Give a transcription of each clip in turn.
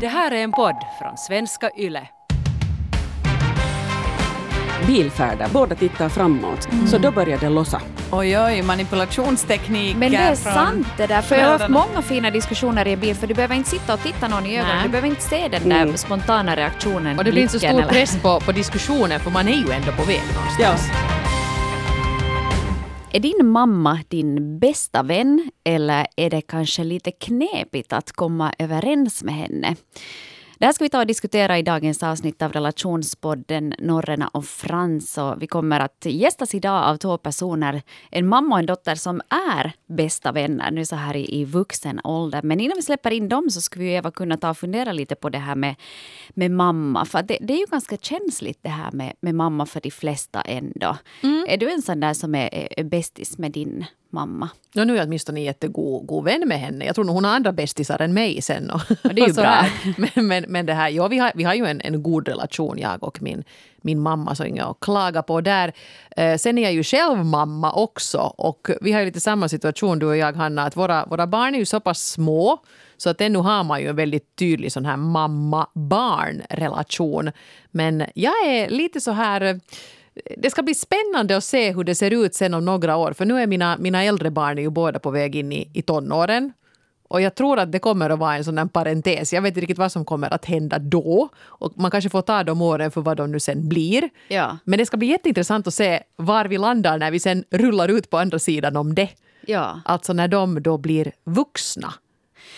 Det här är en podd från svenska YLE. bilfärder, båda tittar framåt. Så då börjar det lossa. Oj, oj, manipulationstekniker. Men det är från sant det där, för jag har haft många fina diskussioner i en bil, för du behöver inte sitta och titta någon i ögonen, du behöver inte se den där spontana reaktionen. Och det blir inte så stor eller- press på, på diskussionen för man är ju ändå på väg någonstans. Är din mamma din bästa vän eller är det kanske lite knepigt att komma överens med henne? Det här ska vi ta och diskutera i dagens avsnitt av relationspodden Norrena och Frans. Och vi kommer att gästas idag av två personer, en mamma och en dotter som är bästa vänner nu så här i, i vuxen ålder. Men innan vi släpper in dem så skulle vi Eva kunna ta och fundera lite på det här med, med mamma. För det, det är ju ganska känsligt det här med, med mamma för de flesta ändå. Är du en sån där som är, är bästis med din mamma? Ja, nu är jag åtminstone jättegod god vän med henne. Jag tror nog hon har andra bästisar än mig sen. Och, det är ju och bra. Men, men, men det här, ja, vi, har, vi har ju en, en god relation, jag och min, min mamma, så inget att klaga på där. Eh, sen är jag ju själv mamma också och vi har ju lite samma situation du och jag, Hanna, att våra, våra barn är ju så pass små så att ännu har man ju en väldigt tydlig sån här mamma-barn-relation. Men jag är lite så här det ska bli spännande att se hur det ser ut sen om några år. För nu är mina, mina äldre barn ju båda på väg in i, i tonåren. Och jag tror att det kommer att vara en sån parentes. Jag vet inte riktigt vad som kommer att hända då. Och man kanske får ta de åren för vad de nu sen blir. Ja. Men det ska bli jätteintressant att se var vi landar när vi sen rullar ut på andra sidan om det. Ja. Alltså när de då blir vuxna.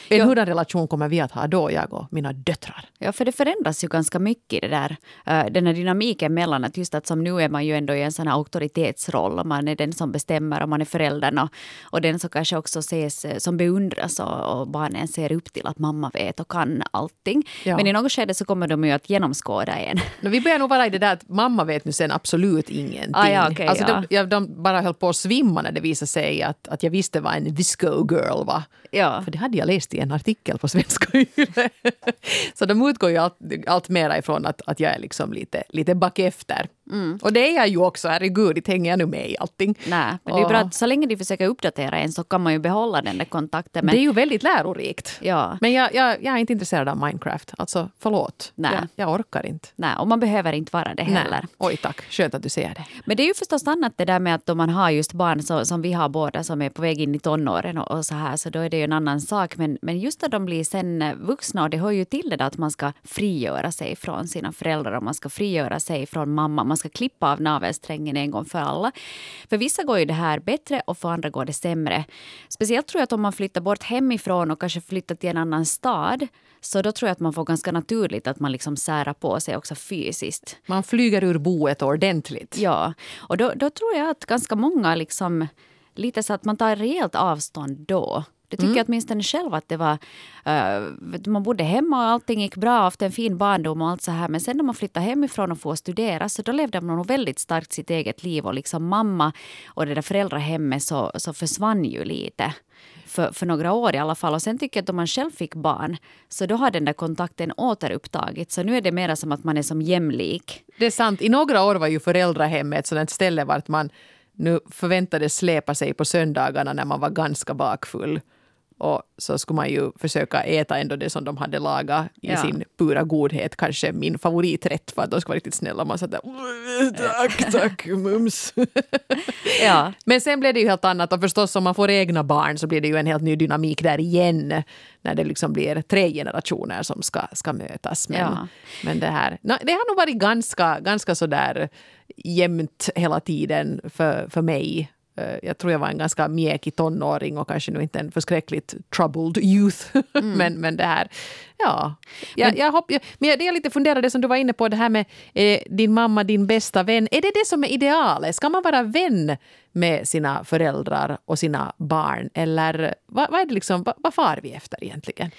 En hurdan relation kommer vi att ha då, jag och mina döttrar? Ja, för det förändras ju ganska mycket det där, eh, den här dynamiken mellan att just att som nu är man ju ändå i en sån här auktoritetsroll man är den som bestämmer och man är föräldern och, och den som kanske också ses eh, som beundras och, och barnen ser upp till att mamma vet och kan allting. Ja. Men i något skede så kommer de ju att genomskåda en. No, vi börjar nog vara i det där att mamma vet nu sen absolut ingenting. Ah, ja, okej, alltså, ja. de, de bara höll på att svimma när det visade sig att, att jag visste vad en visco girl var. Ja. För det hade jag läst i en artikel på Svenska Yle. Så de utgår ju allt, allt mera ifrån att, att jag är liksom lite, lite bakefter. Mm. Och det är jag ju också, herregud, det hänger jag nu med i allting. Nej, men det är bra att så länge de försöker uppdatera en så kan man ju behålla den där kontakten. Men, Det är ju väldigt lärorikt. ja. Men jag, jag, jag är inte intresserad av Minecraft. Alltså, förlåt. Nej. Jag, jag orkar inte. Nej, och man behöver inte vara det heller. Nej. Oj tack, skönt att du säger det. Men det är ju förstås annat det där med att om man har just barn så, som vi har båda som är på väg in i tonåren och, och så här så då är det ju en annan sak. Men, men just när de blir sen vuxna och det hör ju till det där att man ska frigöra sig från sina föräldrar och man ska frigöra sig från mamma. Man ska klippa av navelsträngen en gång för alla. För vissa går ju det här bättre och för andra går det sämre. Speciellt tror jag att om man flyttar bort hemifrån och kanske flyttar till en annan stad så då tror jag att man får ganska naturligt att man liksom särar på sig också fysiskt. Man flyger ur boet ordentligt. Ja, och då, då tror jag att ganska många liksom lite så att man tar rejält avstånd då. Det tycker jag åtminstone själv att det var... eh, man bodde hemma och allting gick bra, haft en fin barndom och allt så här. Men sen när man flyttade hemifrån och får studera så då levde man nog väldigt starkt sitt eget liv. Och liksom mamma och det där föräldrahemmet så, så försvann ju lite. För, för några år i alla fall. Och sen tycker jag att om man själv fick barn så då har den där kontakten återupptagits. Så nu är det mer som att man är som jämlik. Det är sant. I några år var ju föräldrahemmet ett sådant ställe vart man nu förväntades släpa sig på söndagarna när man var ganska bakfull. Och så skulle man ju försöka äta ändå det som de hade lagat i Ja. sin pura godhet. Kanske min favoriträtt för att de ska vara riktigt snälla. Man satt där, tack, tack, mums. Ja. Men sen blev det ju helt annat och förstås om man får egna barn så blir det ju en helt ny dynamik där igen. När det liksom blir tre generationer som ska, ska mötas. Men, Ja. men det här, no, det har nog varit ganska, ganska sådär jämnt hela tiden för, för mig. Eh, Jag tror jag var en ganska mjäkig tonåring och kanske nu inte en förskräckligt troubled youth. men, men det här, ja. Jag, jag hopp, jag, men det jag lite funderar, det som du var inne på, det här med eh, din mamma, din bästa vän. Är det det som är idealet? Ska man vara vän med sina föräldrar och sina barn? Eller vad, vad är det liksom, vad, vad far vi efter egentligen?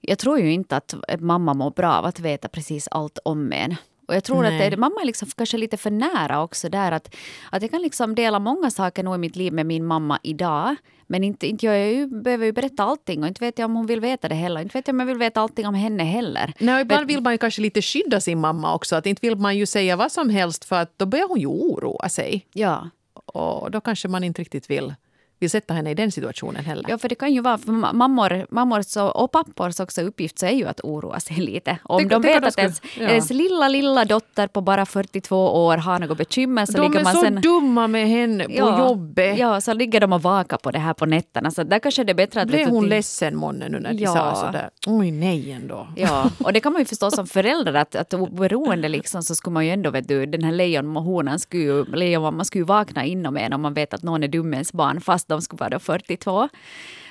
Jag tror ju inte att mamma mår bra av att veta precis allt om en. Och jag tror Nej. att det, mamma är liksom kanske lite för nära också där. Att, att jag kan liksom dela många saker nog i mitt liv med min mamma idag. Men inte, inte jag ju, behöver ju berätta allting och inte vet jag om hon vill veta det heller. Inte vet jag om jag vill veta allting om henne heller. Nej, ibland vill man ju kanske lite skydda sin mamma också. Att inte vill man ju säga vad som helst för att då börjar hon ju oroa sig. Ja. Och då kanske man inte riktigt vill, vill sätta henne i den situationen heller. Ja, för det kan ju vara, för mammor, mammor så, och pappors också uppgift så är ju att oroa sig lite. Om Tänk- de tänk vet att de ens, ja. ens lilla, lilla dotter på bara 42 år har något bekymmer så De ligger är man så sen... dumma med henne på jobbet. Ja, så ligger de och vakar på det här på nätterna. Så där kanske det är bättre att... Blev hon till- ledsen månne nu när de Ja. sa sådär? Oj nej ändå. Ja, och det kan man ju förstå som förälder att, att oberoende liksom så skulle man ju ändå, vet du, den här lejonhonan skulle ju, lejonmamman skulle ju vakna inom en om man vet att någon är dum med ens barn fast de skulle vara då 42.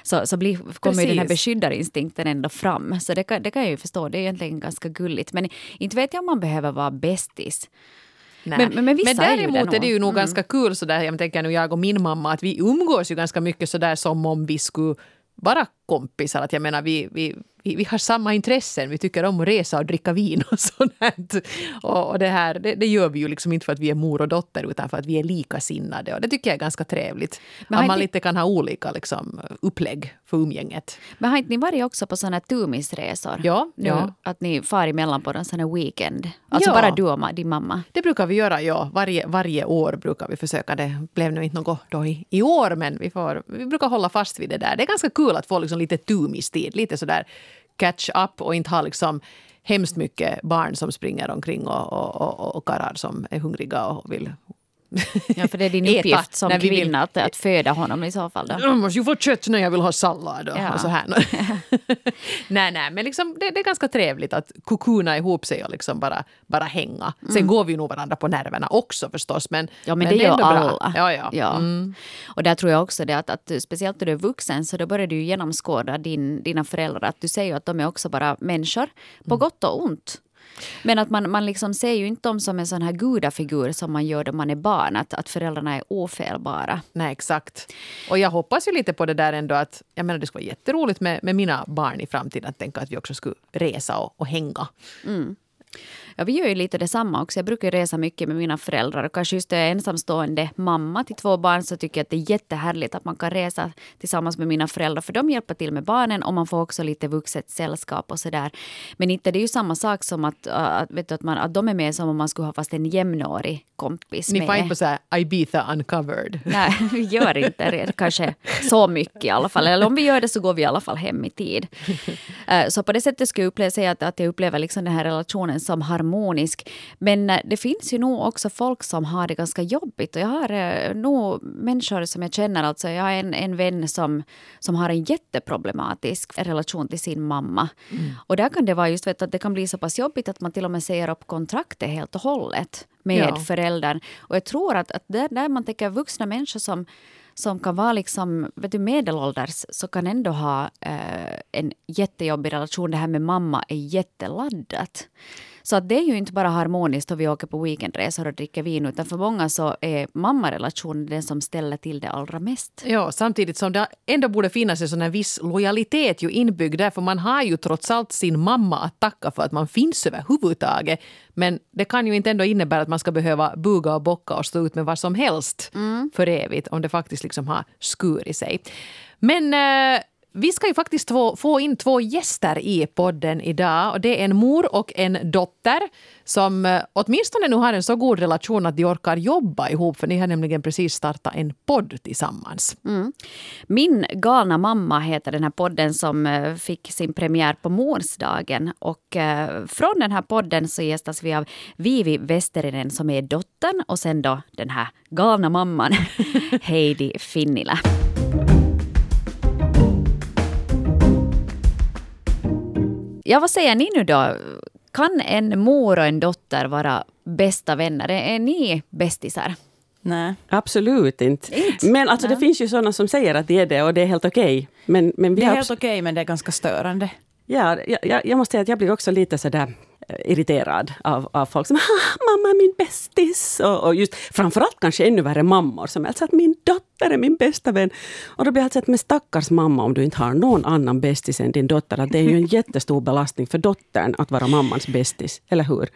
Så, så blir, kommer ju den här beskyddarinstinkten ändå fram. Så det kan, det kan jag ju förstå, det är egentligen ganska gulligt. Men inte vet jag om man behöver vara bästis. Nej. Men- men- men vissa är det däremot är det ju nog Mm. ganska kul sådär, jag tänker nu jag och min mamma, att vi umgås ju ganska mycket sådär som om vi skulle vara kompisar. Att jag menar, vi, vi, vi, vi har samma intressen. Vi tycker om att resa och dricka vin och sånt. Och, och det, här, det, det gör vi ju liksom inte för att vi är mor och dotter utan för att vi är likasinnade. Och det tycker jag är ganska trevligt. Men att man inte- lite kan ha olika liksom, upplägg för umgänget. Men har inte ni varit också på här tumisresor? Ja, Nu, ja. Att ni far emellan på en sån här weekend? Alltså Ja. bara du och din mamma? Det brukar vi göra, ja. Varje, varje år brukar vi försöka. Det blev nu inte något då i, i år, men vi, får, vi brukar hålla fast vid det där. Det är ganska kul att få liksom lite tumistid, lite sådär catch up och inte ha liksom hemskt mycket barn som springer omkring och, och, och, och karlar som är hungriga och vill Ja, för det är din uppgift som vi vill- kvinna att, att föda honom i så fall. Då. Jag måste ju få kött när jag vill ha sallad och, Ja. och så här. nej, nej, men liksom, det, det är ganska trevligt att kukuna ihop sig och liksom bara, bara hänga. Sen går vi nog varandra på nerverna också förstås. Men, Mm. Ja, men, det är gör ändå bra. alla. Ja, ja. Mm. Och där tror jag också det att, att speciellt när du är vuxen så då börjar du genomskåda din, dina föräldrar. Att du säger att de är också bara människor, Mm. på gott och ont. Men att man, man liksom ser ju inte dem som en sån här gudafigur som man gör då man är barn. Att, att föräldrarna är ofelbara. Nej, exakt. Och jag hoppas ju lite på det där ändå att jag menar det skulle vara jätteroligt med, med mina barn i framtiden att tänka att vi också skulle resa och, och hänga. Ja, vi gör ju lite detsamma också. Jag brukar resa mycket med mina föräldrar. Och kanske just då jag är ensamstående mamma till två barn så tycker jag att det är jättehärligt att man kan resa tillsammans med mina föräldrar. För de hjälper till med barnen och man får också lite vuxet sällskap och sådär. Men inte det är ju samma sak som att, äh, att, vet du, att, man, att de är med som om man skulle ha fast en jämnårig kompis Ni med. får inte på så här Ibiza uncovered. Nej, vi gör inte det. Kanske så mycket i alla fall. Eller om vi gör det så går vi i alla fall hem i tid. Eh, Så på det sättet skulle jag uppleva, säga att, att jag upplever liksom den här relationen som harmonisk. Men eh, det finns ju nog också folk som har det ganska jobbigt. Och jag har eh, nog människor som jag känner, alltså jag har en, en vän som, som har en jätteproblematisk relation till sin mamma. Och där kan det vara just vet, att det kan bli så pass jobbigt att man till och med säger upp kontraktet helt och hållet med Ja. föräldern. Och jag tror att, att där, där man tänker vuxna människor som, som kan vara liksom, vet du, medelålders så kan ändå ha eh, en jättejobbig relation. Det här med mamma är jätteladdat. Så att det är ju inte bara harmoniskt då vi åker på weekendresor och dricker vin utan för många så är mammarelationen den som ställer till det allra mest. Ja, samtidigt som det ändå borde finnas en sån viss lojalitet ju inbyggd där, för man har ju trots allt sin mamma att tacka för att man finns överhuvudtaget. Men det kan ju inte ändå innebära att man ska behöva buga och bocka och stå ut med vad som helst för evigt om det faktiskt liksom har skurit sig. Men eh, vi ska ju faktiskt få, få in två gäster i podden idag. Och det är en mor och en dotter som eh, åtminstone nu har en så god relation att de orkar jobba ihop. För ni har nämligen precis startat en podd tillsammans. Mm. Min galna mamma heter den här podden som eh, fick sin premiär på morsdagen. Och eh, från den här podden så gästas vi av Vivi Westerinen som är dottern och sen då den här galna mamman Heidi Finnila. Ja, vad säger ni nu då? Kan en mor och en dotter vara bästa vänner? Är ni bästisar? Nej. Absolut inte. Inte? Men alltså, det finns ju sådana som säger att det är det och det är helt okej. Men, men vi Det är helt okej, men det är ganska störande. Ja, jag, jag, jag måste säga att jag blir också lite sådär irriterad av, av folk som mamma är min bästis. Och, och just framförallt kanske ännu värre mammor som alltså att min dotter är min bästa vän. Och då blir jag alltså att men stackars mamma om du inte har någon annan bästis än din dotter. Att det är ju en jättestor belastning för dottern att vara mammans bästis. Eller hur?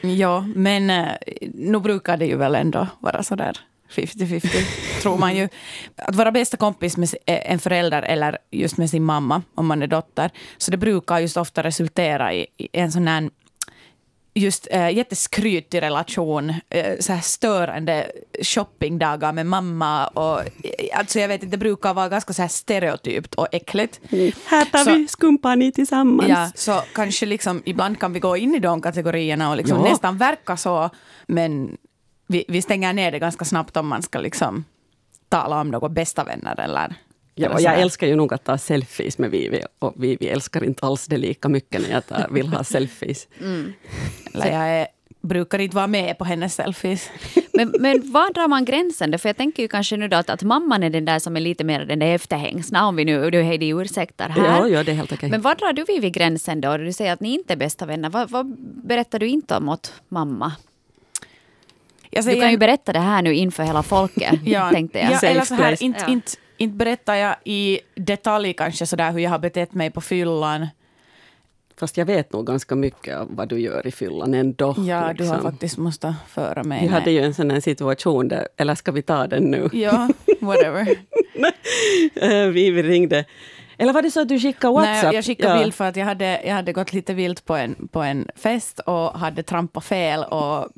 Ja, men eh, nu brukar det ju väl ändå vara sådär 50-50, tror man ju. Att vara bästa kompis med en förälder eller just med sin mamma, om man är dotter, så det brukar just ofta resultera i i en sån här just äh, jätteskrytig relation, äh, så här störande shoppingdagar med mamma och äh, alltså jag vet inte, det brukar vara ganska så här stereotypt och äckligt. Här tar Så- vi skumpani tillsammans. Ja, så kanske liksom ibland kan vi gå in i de kategorierna och liksom Ja. nästan verka så, men vi, vi stänger ner det ganska snabbt om man ska liksom tala om några bästa vänner eller Ja, och jag älskar ju nog att ta selfies med Vivi och Vivi älskar inte alls det lika mycket när jag tar, vill ha selfies. Eller jag är, brukar inte vara med på hennes selfies. Men, men var drar man gränsen då? För jag tänker ju kanske nu då att, att mamman är den där som är lite mer den där efterhängsna, om vi nu, du Heidi ursäktar här. Ja, ja, det är helt okej. Men vad drar du vid gränsen då? Du säger att ni inte är bästa vänner. Vad, vad berättar du inte om åt mamma? Jag Du kan ju berätta det här nu inför hela folket, ja, tänkte jag. Ja, eller så här, inte, Ja. inte, inte berättar jag i detalj kanske sådär hur jag har betett mig på fyllan. Fast jag vet nog ganska mycket av vad du gör i fyllan ändå. Ja, du har liksom. faktiskt måste föra mig. Vi hade ju en sån här situation där, eller ska vi ta den nu? Ja, whatever. Eh, Vivi ringde. Eller var det så att du skickade WhatsApp? Nej, jag skickade Ja. bild för att jag hade, jag hade gått lite vilt på en, på en fest och hade trampat fel och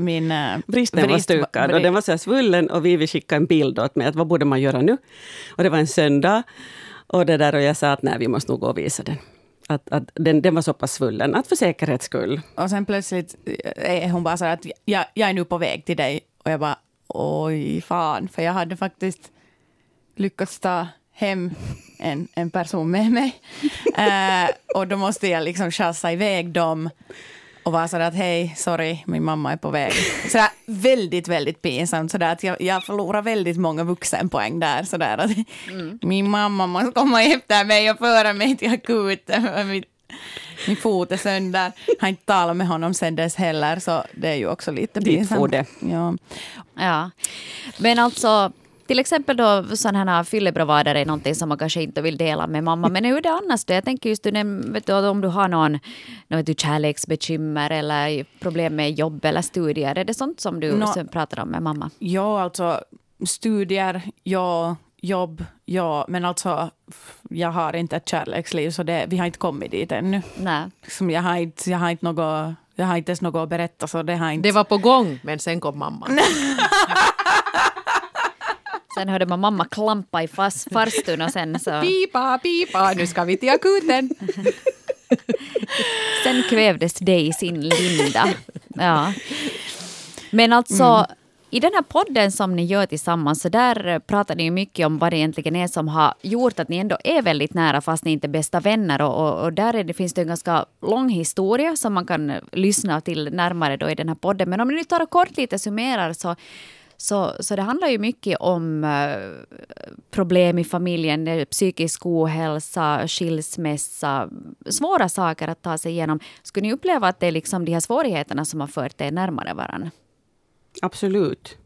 min... eh, Bristen var vrist- stukad och den var så svullen och Vivi skickade en bild åt mig att vad borde man göra nu? Och det var en söndag och, det där, och jag sa att nej, vi måste nog gå och visa den. Att, att den, den var så pass svullen, att för säkerhets skull. Och sen plötsligt är hon bara så här att jag, jag är nu på väg till dig. Och jag bara oj fan, för jag hade faktiskt lyckats ta hem en, en person med mig. Eh, och då måste jag liksom chassa iväg dem och vara sådär att hej, sorry, min mamma är på väg. Sådär väldigt, väldigt pinsamt. Sådär att jag, jag förlorar väldigt många vuxenpoäng där. Sådär att min mamma måste komma efter mig och föra mig till akuten. Min, min fot är sönder. Jag har inte talat med honom sen dess heller, så det är ju också lite pinsamt. det. Ja. Ja. Men alltså, till exempel då sådana här fyllebravader är någonting som man kanske inte vill dela med mamma. Men hur är det annars då? Jag tänker just du, vet du, om du har någon, någon vet du, kärleksbekymmer eller problem med jobb eller studier. Är det sånt som du som pratar om med mamma? Ja, alltså studier, ja, jobb, ja, men alltså jag har inte ett kärleksliv så det, vi har inte kommit dit ännu. Nej. Liksom, jag, har inte, jag, har inte något, jag har inte ens något att berätta så det har inte... Det var på gång, men sen kom mamma. Sen hörde man mamma klampa i fas, farstun och sen så Pipa, pipa, nu ska vi till akuten. sen kvävdes det i sin linda. Ja. Men alltså, i den här podden som ni gör tillsammans, så där pratar ni ju mycket om vad det egentligen är som har gjort att ni ändå är väldigt nära fast ni inte är bästa vänner. Och, och, och där är det, finns det en ganska lång historia som man kan lyssna till närmare då i den här podden. Men om ni nu tar och kort lite summerar så så, så det handlar ju mycket om eh, problem i familjen, eh, psykisk ohälsa, skilsmässa, svåra saker att ta sig igenom. Skulle ni uppleva att det är liksom de här svårigheterna som har fört er närmare varandra? Absolut.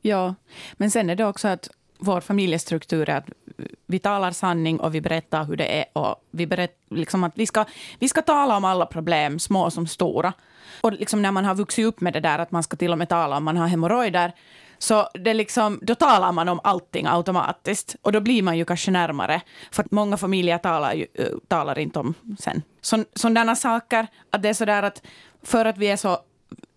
Ja, men sen är det också att vår familjestruktur är att vi talar sanning och vi berättar hur det är. Och vi, berätt, liksom att vi, ska, vi ska tala om alla problem, små som stora. Och liksom när man har vuxit upp med det där att man ska till och med tala om man har hemorrojder, så det liksom, då talar man om allting automatiskt. Och då blir man ju kanske närmare. För att många familjer talar, ju, eh, talar inte om sen. Så, sådana saker, att det är sådär att för att vi är så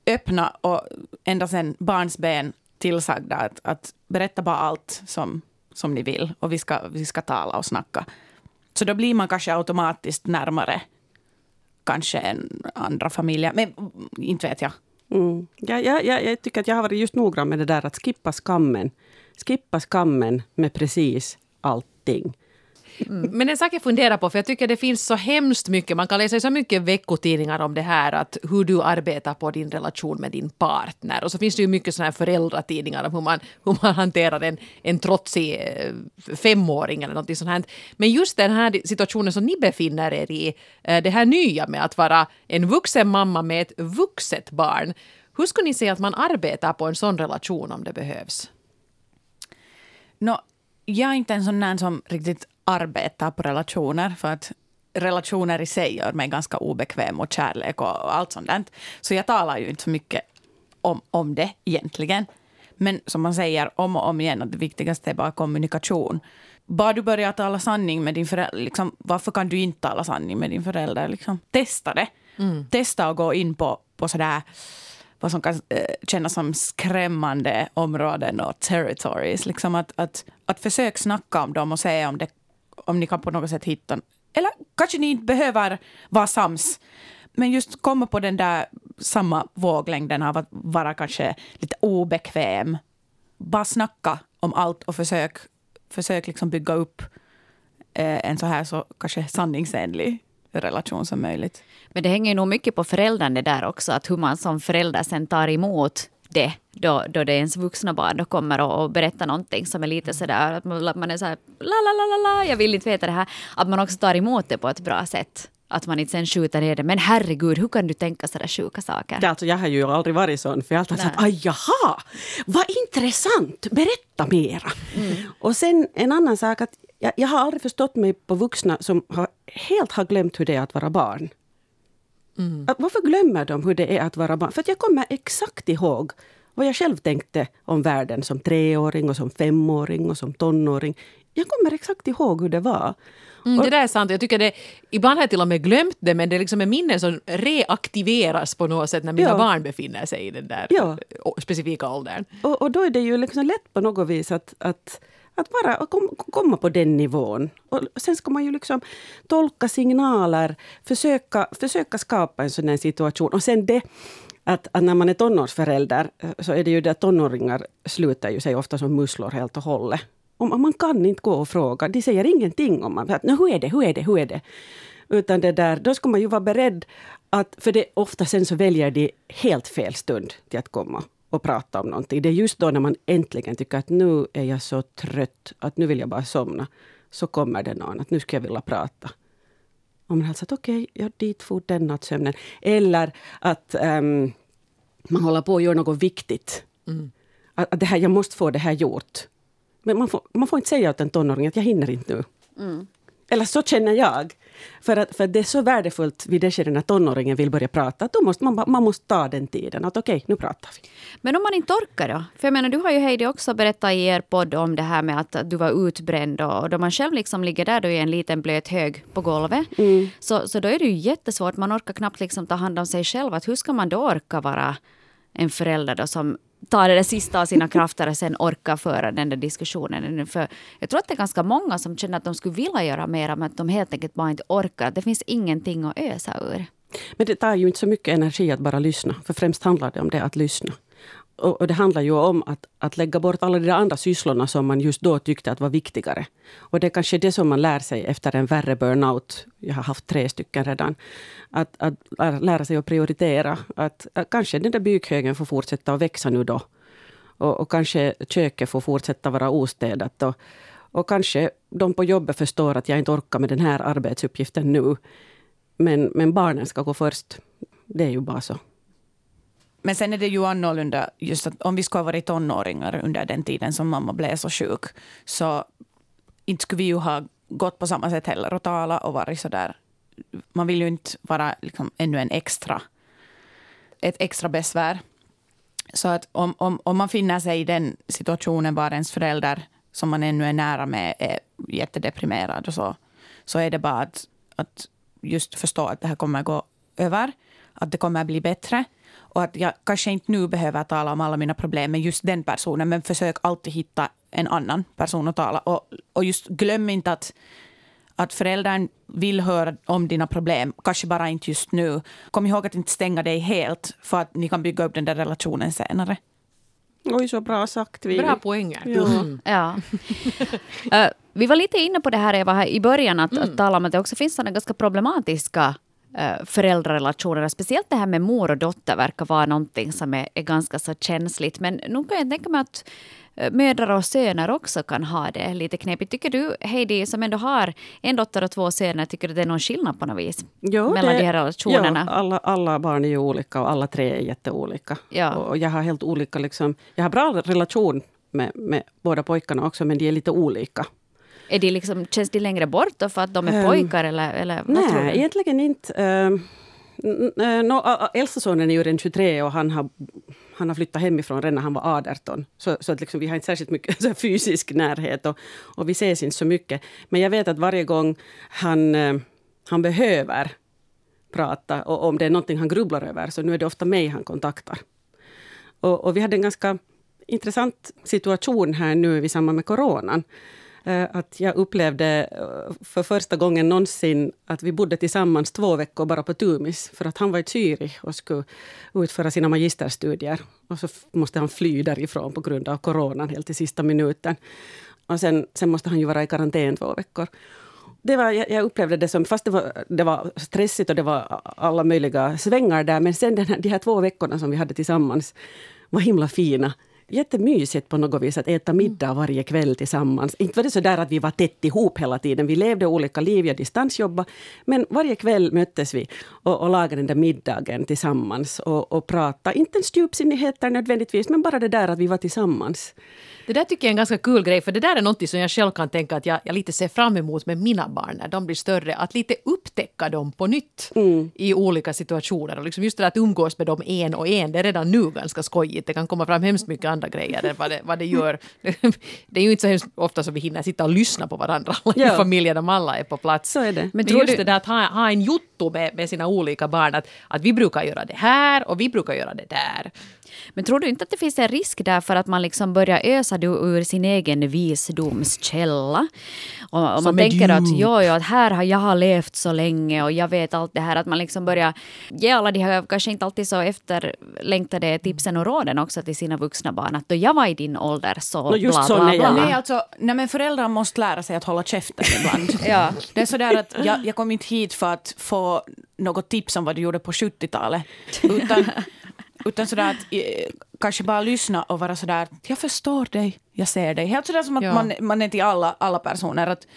öppna och ända sedan barnsben tillsagda att, att berätta bara allt som, som ni vill och vi ska, vi ska tala och snacka. Så då blir man kanske automatiskt närmare kanske än andra familjer. Men mm, inte vet jag. Mm. Ja, ja, ja, jag tycker att jag har varit just noggrann med det där att skippa skammen. Skippa skammen med precis allting. Mm. Men en sak jag funderar på, för jag tycker det finns så hemskt mycket, man kan läsa i så mycket veckotidningar om det här, att hur du arbetar på din relation med din partner. Och så finns det ju mycket sådana här föräldratidningar om hur man, hur man hanterar en, en trotsig eh, femåring eller något sånt här. Men just den här situationen som ni befinner er i, eh, det här nya med att vara en vuxen mamma med ett vuxet barn. Hur skulle ni säga att man arbetar på en sån relation om det behövs? No, jag är inte en sån där som riktigt arbetar på relationer för att relationer i sig gör mig ganska obekväm och kärlek och allt sånt där. Så jag talar ju inte så mycket om, om det egentligen. Men som man säger om och om igen, att det viktigaste är bara kommunikation. Bara du börjar tala sanning med din förälder, liksom, varför kan du inte tala sanning med din förälder? Liksom? Testa det. Testa att gå in på, på sådär vad som kan eh, kännas som skrämmande områden och territories. Liksom att, att, att försöka snacka om dem och se om, det, om ni kan på något sätt hitta... Eller kanske ni inte behöver vara sams. Men just komma på den där samma våglängden av att vara kanske lite obekväm. Bara snacka om allt och försök, försök liksom bygga upp eh, en så här så kanske sanningsenlig relation som möjligt. Men det hänger ju nog mycket på föräldrarna där också, att hur man som förälder sen tar emot det då, då det är ens vuxna barn då kommer och, och berättar någonting som är lite sådär att man, man är såhär la la la la la, jag vill inte veta det här. Att man också tar emot det på ett bra sätt. Att man inte sen skjuter ner det. Men herregud, hur kan du tänka sådär sjuka saker? Ja, alltså, jag har ju aldrig varit sån, för jag har alltid sagt aj jaha, vad intressant, berätta mera. Och sen en annan sak, att jag, jag har aldrig förstått mig på vuxna som har, helt har glömt hur det är att vara barn. Att, varför glömmer de hur det är att vara barn? För att jag kommer exakt ihåg vad jag själv tänkte om världen som treåring och som femåring och som tonåring. Jag kommer exakt ihåg hur det var. Mm, det där är sant. Jag tycker det, ibland har jag till och med glömt det men det är liksom en minne som reaktiveras på något sätt när mina Ja. barn befinner sig i den där Ja. å- specifika åldern. Och, och då är det ju liksom lätt på något vis att, att, att bara kom, komma på den nivån. Och sen ska man ju liksom tolka signaler, försöka, försöka skapa en sån här situation. Och sen det att, att när man är tonårsförälder eh, så är det ju det att tonåringar slutar ju sig ofta som musslor helt och hållet. Och man kan inte gå och fråga. De säger ingenting om man. Att, "Nå, hur är det, hur är det, hur är det? Utan det där, då ska man ju vara beredd att, för det ofta sen så väljer de helt fel stund till att komma och prata om någonting. Det är just då när man äntligen tycker att nu är jag så trött, att nu vill jag bara somna. Så kommer det någon att nu skulle jag vilja prata. Och man har sagt okej, ja, dit for den nattsömnen. Eller att ehm, man håller på att göra något viktigt. Att, att det här, jag måste få det här gjort. Men man får, man får inte säga åt en tonåring att jag hinner inte nu. Eller så känner jag. För att, för det är så värdefullt vid det skedet när tonåringen vill börja prata. Då måste man, man måste ta den tiden. Att okej, nu pratar vi. Men om man inte orkar då? För jag menar, du har ju Heidi också berättat i er podd om det här med att du var utbränd och, då man själv liksom ligger där då i en liten blöt hög på golvet. Så, så då är det ju jättesvårt. Man orkar knappt liksom ta hand om sig själv. Att hur ska man då orka vara en förälder då som tar det där sista av sina krafter och sen orkar föra den där diskussionen. För jag tror att det är ganska många som känner att de skulle vilja göra mer men att de helt enkelt bara inte orkar. Det finns ingenting att ösa ur. Men det tar ju inte så mycket energi att bara lyssna. För främst handlar det om det, att lyssna. Och, och det handlar ju om att, att lägga bort alla de där andra sysslorna som man just då tyckte att var viktigare. Och det är kanske det som man lär sig efter en värre burnout. Jag har haft tre stycken redan. Att, att lära- lära sig att prioritera. Att, att kanske den där bykhögen får fortsätta att växa nu då. Och, och kanske köket får fortsätta vara ostädat. Och, och kanske de på jobbet förstår att jag inte orkar med den här arbetsuppgiften nu. Men, men barnen ska gå först. Det är ju bara så. Men sen är det ju annorlunda, just att om vi skulle ha varit tonåringar under den tiden som mamma blev så sjuk, så inte skulle vi ju ha gått på samma sätt heller och talat. och varit så där. Man vill ju inte vara liksom ännu en extra, ett extra besvär. Så att om, om, om man finner sig i den situationen var ens förälder som man ännu är nära med är jättedeprimerad och så, så är det bara att, att just förstå att det här kommer gå över, att det kommer bli bättre och att jag kanske inte nu behöver tala om alla mina problem med just den personen men försök alltid hitta en annan person att tala och, och just glöm inte att att föräldern vill höra om dina problem, kanske bara inte just nu. Kom ihåg att inte stänga dig helt för att ni kan bygga upp den där relationen senare. Oj, så bra sagt. Vivi. Bra poänger. Ja. Ja. Eh, vi var lite inne på det här Eva här i början, att, att tala om att det också finns sådana ganska problematiska uh, föräldrarelationer. Speciellt det här med mor och dotter verkar vara någonting som är, är ganska så känsligt. Men nu kan jag tänka mig att eh, mödrar och söner också kan ha det lite knepigt. Tycker du, Heidi, som ändå har en dotter och två söner, tycker du det är någon skillnad på något vis? Jo, mellan det- de här relationerna? Ja, alla, alla barn är ju olika och alla tre är jätteolika. Ja. Och jag har helt olika, liksom, jag har bra relation med, med båda pojkarna också, men de är lite olika. Är de liksom, känns de längre bort då för att de är Ehm, pojkar eller, eller vad tror Nej, du? egentligen inte. Ehm, N- n- no, ä- äldsta sonen är ju redan 23 och han har, han har flyttat hemifrån redan när han var 18. Så, så att liksom, vi har inte särskilt mycket så fysisk närhet och, och vi ses inte så mycket. Men jag vet att varje gång han, eh, han behöver prata och om det är någonting han grubblar över så nu är det ofta mig han kontaktar. Och, och vi hade en ganska intressant situation här nu i samband med coronan. Eh, att jag upplevde eh, för första gången någonsin att vi bodde tillsammans två veckor bara på Tumis. För att han var i Zürich och skulle utföra sina magisterstudier. Och så måste han fly därifrån på grund av coronan helt i sista minuten. Och sen, sen måste han ju vara i karantän två veckor. Det var, jag jag upplevde det som, fast det var, det var stressigt och det var alla möjliga svängar där, men sen den här, de här två veckorna som vi hade tillsammans var himla fina. Jättemysigt på något vis att äta middag varje kväll tillsammans. Inte var det så där att vi var tätt ihop hela tiden. Vi levde olika liv, jag distansjobbade. Men varje kväll möttes vi och, och lagade den där middagen tillsammans och, och pratade. Inte en djupsinnigheter nödvändigtvis, men bara det där att vi var tillsammans. Det där tycker jag är en ganska kul grej, för det där är något som jag själv kan tänka att jag, jag lite ser fram emot med mina barn när de blir större. Att lite upptäcka dem på nytt i olika situationer. Och liksom just det där att umgås med dem en och en, det är redan nu ganska skojigt. Det kan komma fram hemskt mycket andra grejer än vad det, vad det gör. det är ju inte så hemskt ofta som vi hinner sitta och lyssna på varandra i Ja. familjen om alla är på plats. Så är det. Men, Men just du- det där att ha, ha en jotto med, med sina olika barn, att, att vi brukar göra det här och vi brukar göra det där. Men tror du inte att det finns en risk där för att man liksom börjar ösa du ur sin egen visdomskälla? Och, och man tänker att, jo, jo, att här har jag har levt så länge och jag vet allt det här. Att man liksom börjar ge alla de här kanske inte alltid så efterlängtade tipsen och råden också till sina vuxna barn. Att då jag var i din ålder så Nå, just bla så bla jag- bla. Nej, alltså, nej, men föräldrar måste lära sig att hålla käften ibland. Ja. Det är sådär att jag, jag kom inte hit för att få något tips om vad du gjorde på 70-talet. Utan, utan sådär att eh, kanske bara lyssna och vara sådär att jag förstår dig, jag ser dig. Helt sådär som att Ja. man, man är till alla, alla personer. Att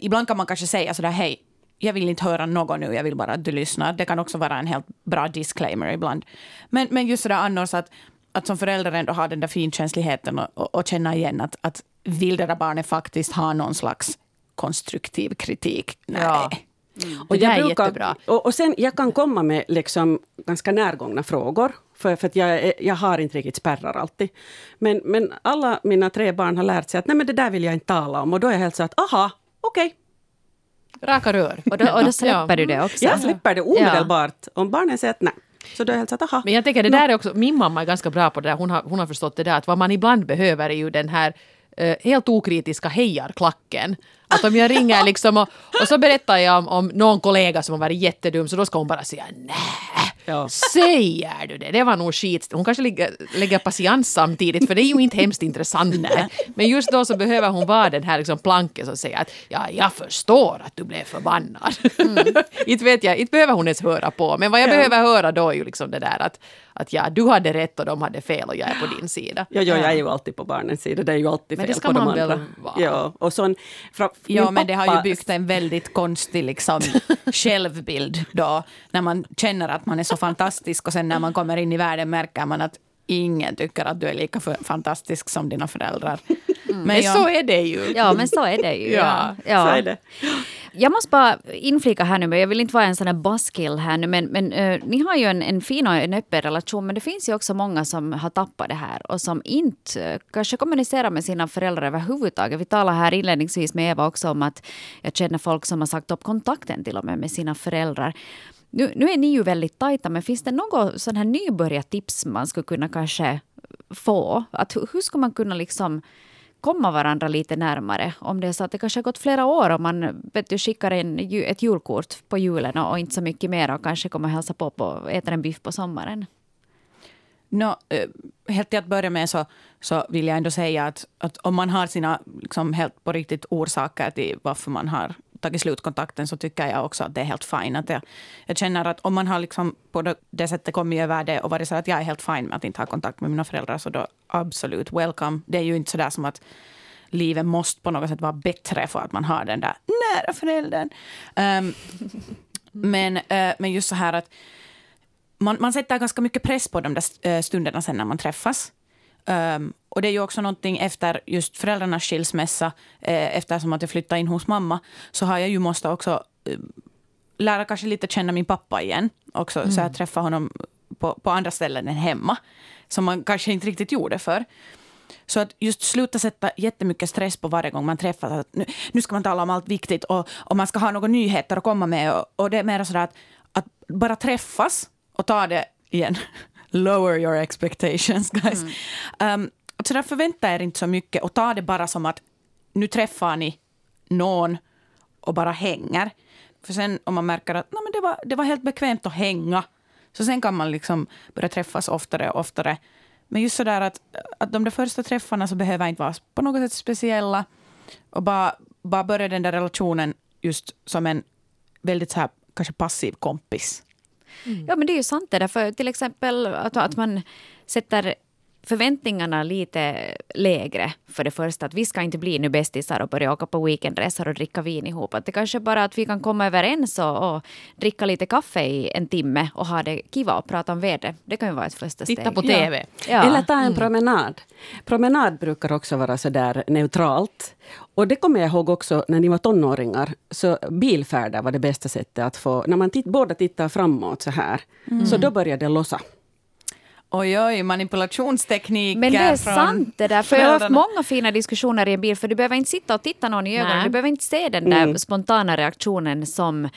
ibland kan man kanske säga sådär hej, jag vill inte höra något nu, jag vill bara att du lyssnar. Det kan också vara en helt bra disclaimer ibland. Men, men just sådär annars att, att som förälder ändå ha den där finkänsligheten och, och, och känna igen att, att vill det där barnet faktiskt ha någon slags konstruktiv kritik? Nej. Ja. Och, Det jag där är brukar, jättebra. och, och sen jag kan komma med liksom ganska närgångna frågor. För, för att jag, jag har inte riktigt spärrar alltid. Men, men alla mina tre barn har lärt sig att nej men det där vill jag inte tala om. Och då är jag helt så att aha, okej. Raka rör. Och då, och då släpper Ja. du det också. Jag släpper det omedelbart. Om barnen säger att nej. Så då är jag helt så att aha. Men jag tänker det där är också, min mamma är ganska bra på det där, hon har, hon har förstått det där att vad man ibland behöver är ju den här eh, helt okritiska hejarklacken. Att om jag ringer liksom och, och så berättar jag om, om någon kollega som har varit jättedum så då ska hon bara säga nej. Ja. Säger du det? Det var nog skit. Hon kanske lägger, lägger patiens samtidigt för det är ju inte hemskt intressant. Nej. Men just då så behöver hon vara den här liksom planken som säger att ja, jag förstår att du blev förbannad. inte vet jag, inte behöver hon ens höra på. Men vad jag Ja. behöver höra då är ju liksom det där att, att ja, du hade rätt och de hade fel och jag är på din sida. Ja, ja, jag är ju alltid på barnens sida. Det är ju alltid Men fel det ska på de man väl andra. vara. Ja, och sån, fra, Ja, men det har ju pappa- byggt en väldigt konstig liksom, självbild då. När man känner att man är så fantastisk och sen när man kommer in i världen märker man att ingen tycker att du är lika fantastisk som dina föräldrar. Men Men jag- så är det ju. Ja, men så är det ju. Ja, Så är det. Jag måste bara inflika här nu, men jag vill inte vara en sån här buskill här nu, men, men uh, ni har ju en, en fin och en öppen relation, men det finns ju också många som har tappat det här och som inte uh, kanske kommunicerar med sina föräldrar överhuvudtaget. Vi talade här inledningsvis med Eva också om att jag känner folk som har sagt upp kontakten till och med med sina föräldrar. Nu, nu är ni ju väldigt tajta, men finns det något sån här nybörjartips man skulle kunna kanske få? Att hur, hur ska man kunna liksom komma varandra lite närmare. Om det är så att det kanske har gått flera år och man vet du, skickar en, ett julkort på julen och, inte så mycket mer och kanske kommer hälsa på och äter en biff på sommaren. No, eh, helt till att börja med så, så vill jag ändå säga att, att om man har sina liksom helt på riktigt orsaker till varför man har tagit slut kontakten så tycker jag också att det är helt fine. Att jag, jag känner att om man har liksom på det- sättet kommit över det och varit så att jag är helt fine med att inte ha kontakt med mina föräldrar så då absolut welcome. Det är ju inte så där som att livet måste på något sätt vara bättre för att man har den där nära föräldern. Um, men, uh, men just så här att man, man sätter ganska mycket press på de där eh, stunderna sen när man träffas. Um, och det är ju också någonting efter just föräldrarnas skilsmässa, eh, eftersom att jag flyttade in hos mamma, så har jag ju måste också eh, lära kanske lite känna min pappa igen också. Så Mm. jag träffar honom på, på andra ställen än hemma. Som man kanske inte riktigt gjorde för. Så att just sluta sätta jättemycket stress på varje gång man träffas. Att nu, nu ska man tala om allt viktigt och, och man ska ha några nyheter att komma med. Och, och det är mer sådär att, att bara träffas och ta det igen. Lower your expectations guys. Um, så där förvänta er inte så mycket och ta det bara som att nu träffar ni någon och bara hänger. För sen om man märker att "Nej, men det, var, det var helt bekvämt att hänga, så sen kan man liksom börja träffas oftare och oftare. Men just sådär att, att de där första träffarna så behöver inte vara på något sätt speciella. Och bara, bara börja den där relationen just som en väldigt så här, kanske passiv kompis. Ja, men det är ju sant det där. För till exempel att, att man sätter förväntningarna lite lägre för det första. Att vi ska inte bli nu bästisar och börja åka på weekendresor och dricka vin ihop. Att det kanske bara att vi kan komma överens och, och dricka lite kaffe i en timme och ha det kiva och prata om vädret. Det kan ju vara ett första steg. Titta på TV. Ja. Eller ta en promenad. Promenad brukar också vara så där neutralt. Och det kommer jag ihåg också när ni var tonåringar. Så bilfärder var det bästa sättet att få... När man titt, båda tittar framåt så här, så då börjar det lossa. Oj, oj, manipulationstekniker. Men det är från sant det där. För jag har haft många fina diskussioner i en bil. För du behöver inte sitta och titta någon i ögonen. Nej. Du behöver inte se den där Mm. spontana reaktionen som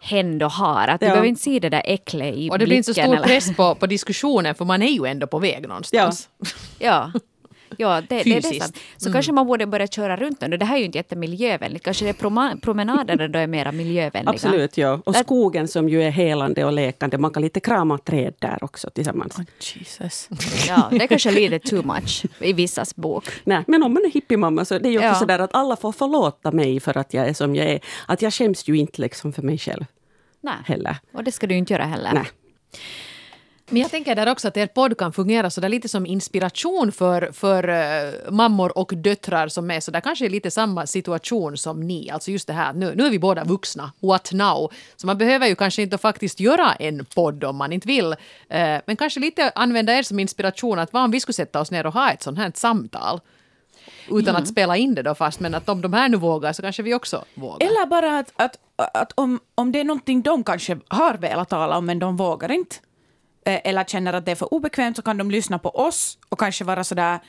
hen då har. Att du Ja. behöver inte se det där äcklet i Och det blir inte så blicken stor eller- press på, på diskussionen för man är ju ändå på väg någonstans. Ja. Ja, det, det, det är sant. Så kanske man borde börja köra runt den. Och Det här är ju inte jättemiljövänligt. Kanske det är promenaderna då är mera miljövänliga. Absolut, ja. Och skogen som ju är helande och lekande. Man kan lite krama träd där också tillsammans. Oh, Jesus. Ja, det är kanske lite too much i vissas bok. Nej, men om man är hippiemamma så det är ju också Ja. sådär att alla får förlåta mig för att jag är som jag är. Att jag skäms ju inte liksom för mig själv Nej. heller. Och det ska du inte göra heller. Nej. Men jag tänker där också att er podd kan fungera så där lite som inspiration för, för eh, mammor och döttrar som är så där kanske i lite samma situation som ni. Alltså just det här, nu, nu är vi båda vuxna, what now? Så man behöver ju kanske inte faktiskt göra en podd om man inte vill. Eh, men kanske lite använda er som inspiration att vad om vi skulle sätta oss ner och ha ett sånt här samtal? Utan att spela in det då fast, men att om de här nu vågar så kanske vi också vågar. Eller bara att, att, att om, om det är någonting de kanske har velat tala om men de vågar inte. Eh, eller känner att det är för obekvämt så kan de lyssna på oss och kanske vara sådär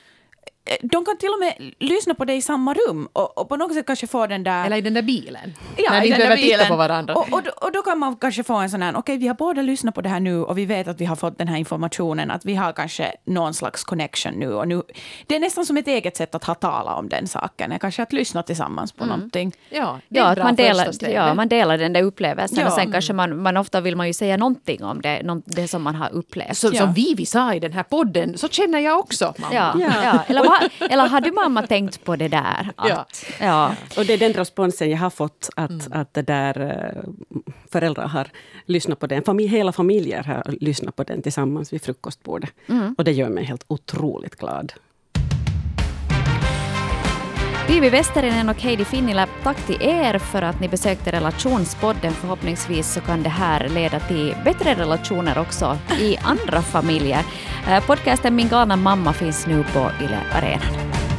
de kan till och med lyssna på det i samma rum och, och på något sätt kanske få den där... Eller i den där bilen. Ja, när i ni den där behöver titta bilen. på varandra. Och, och, då- och då kan man kanske få en sån här, okej vi har båda lyssnat på det här nu och vi vet att vi har fått den här informationen, att vi har kanske någon slags connection nu. Och nu det är nästan som ett eget sätt att ha talat om den saken, kanske att lyssna tillsammans på någonting. Ja, Ja, att man delar, ja, man delar den där upplevelsen Ja. och sen kanske man, man ofta vill man ju säga någonting om det, någon, det som man har upplevt. Så, Ja. Som Vivi sa i den här podden, så känner jag också. Mamma. Ja, ja. Eller, vad- eller har du mamma tänkt på det där? Att, Ja. ja. Och det är den responsen jag har fått, att, att det där, eh, föräldrar har lyssnat på den. Familj, hela familjer har lyssnat på den tillsammans vid frukostbordet. Och det gör mig helt otroligt glad. Vivi Westerinen och Heidi Finnila, tack till er för att ni besökte Relationspodden. Förhoppningsvis så kan det här leda till bättre relationer också i andra familjer. Eh, podcasten Min galna mamma finns nu på Yle Arenan.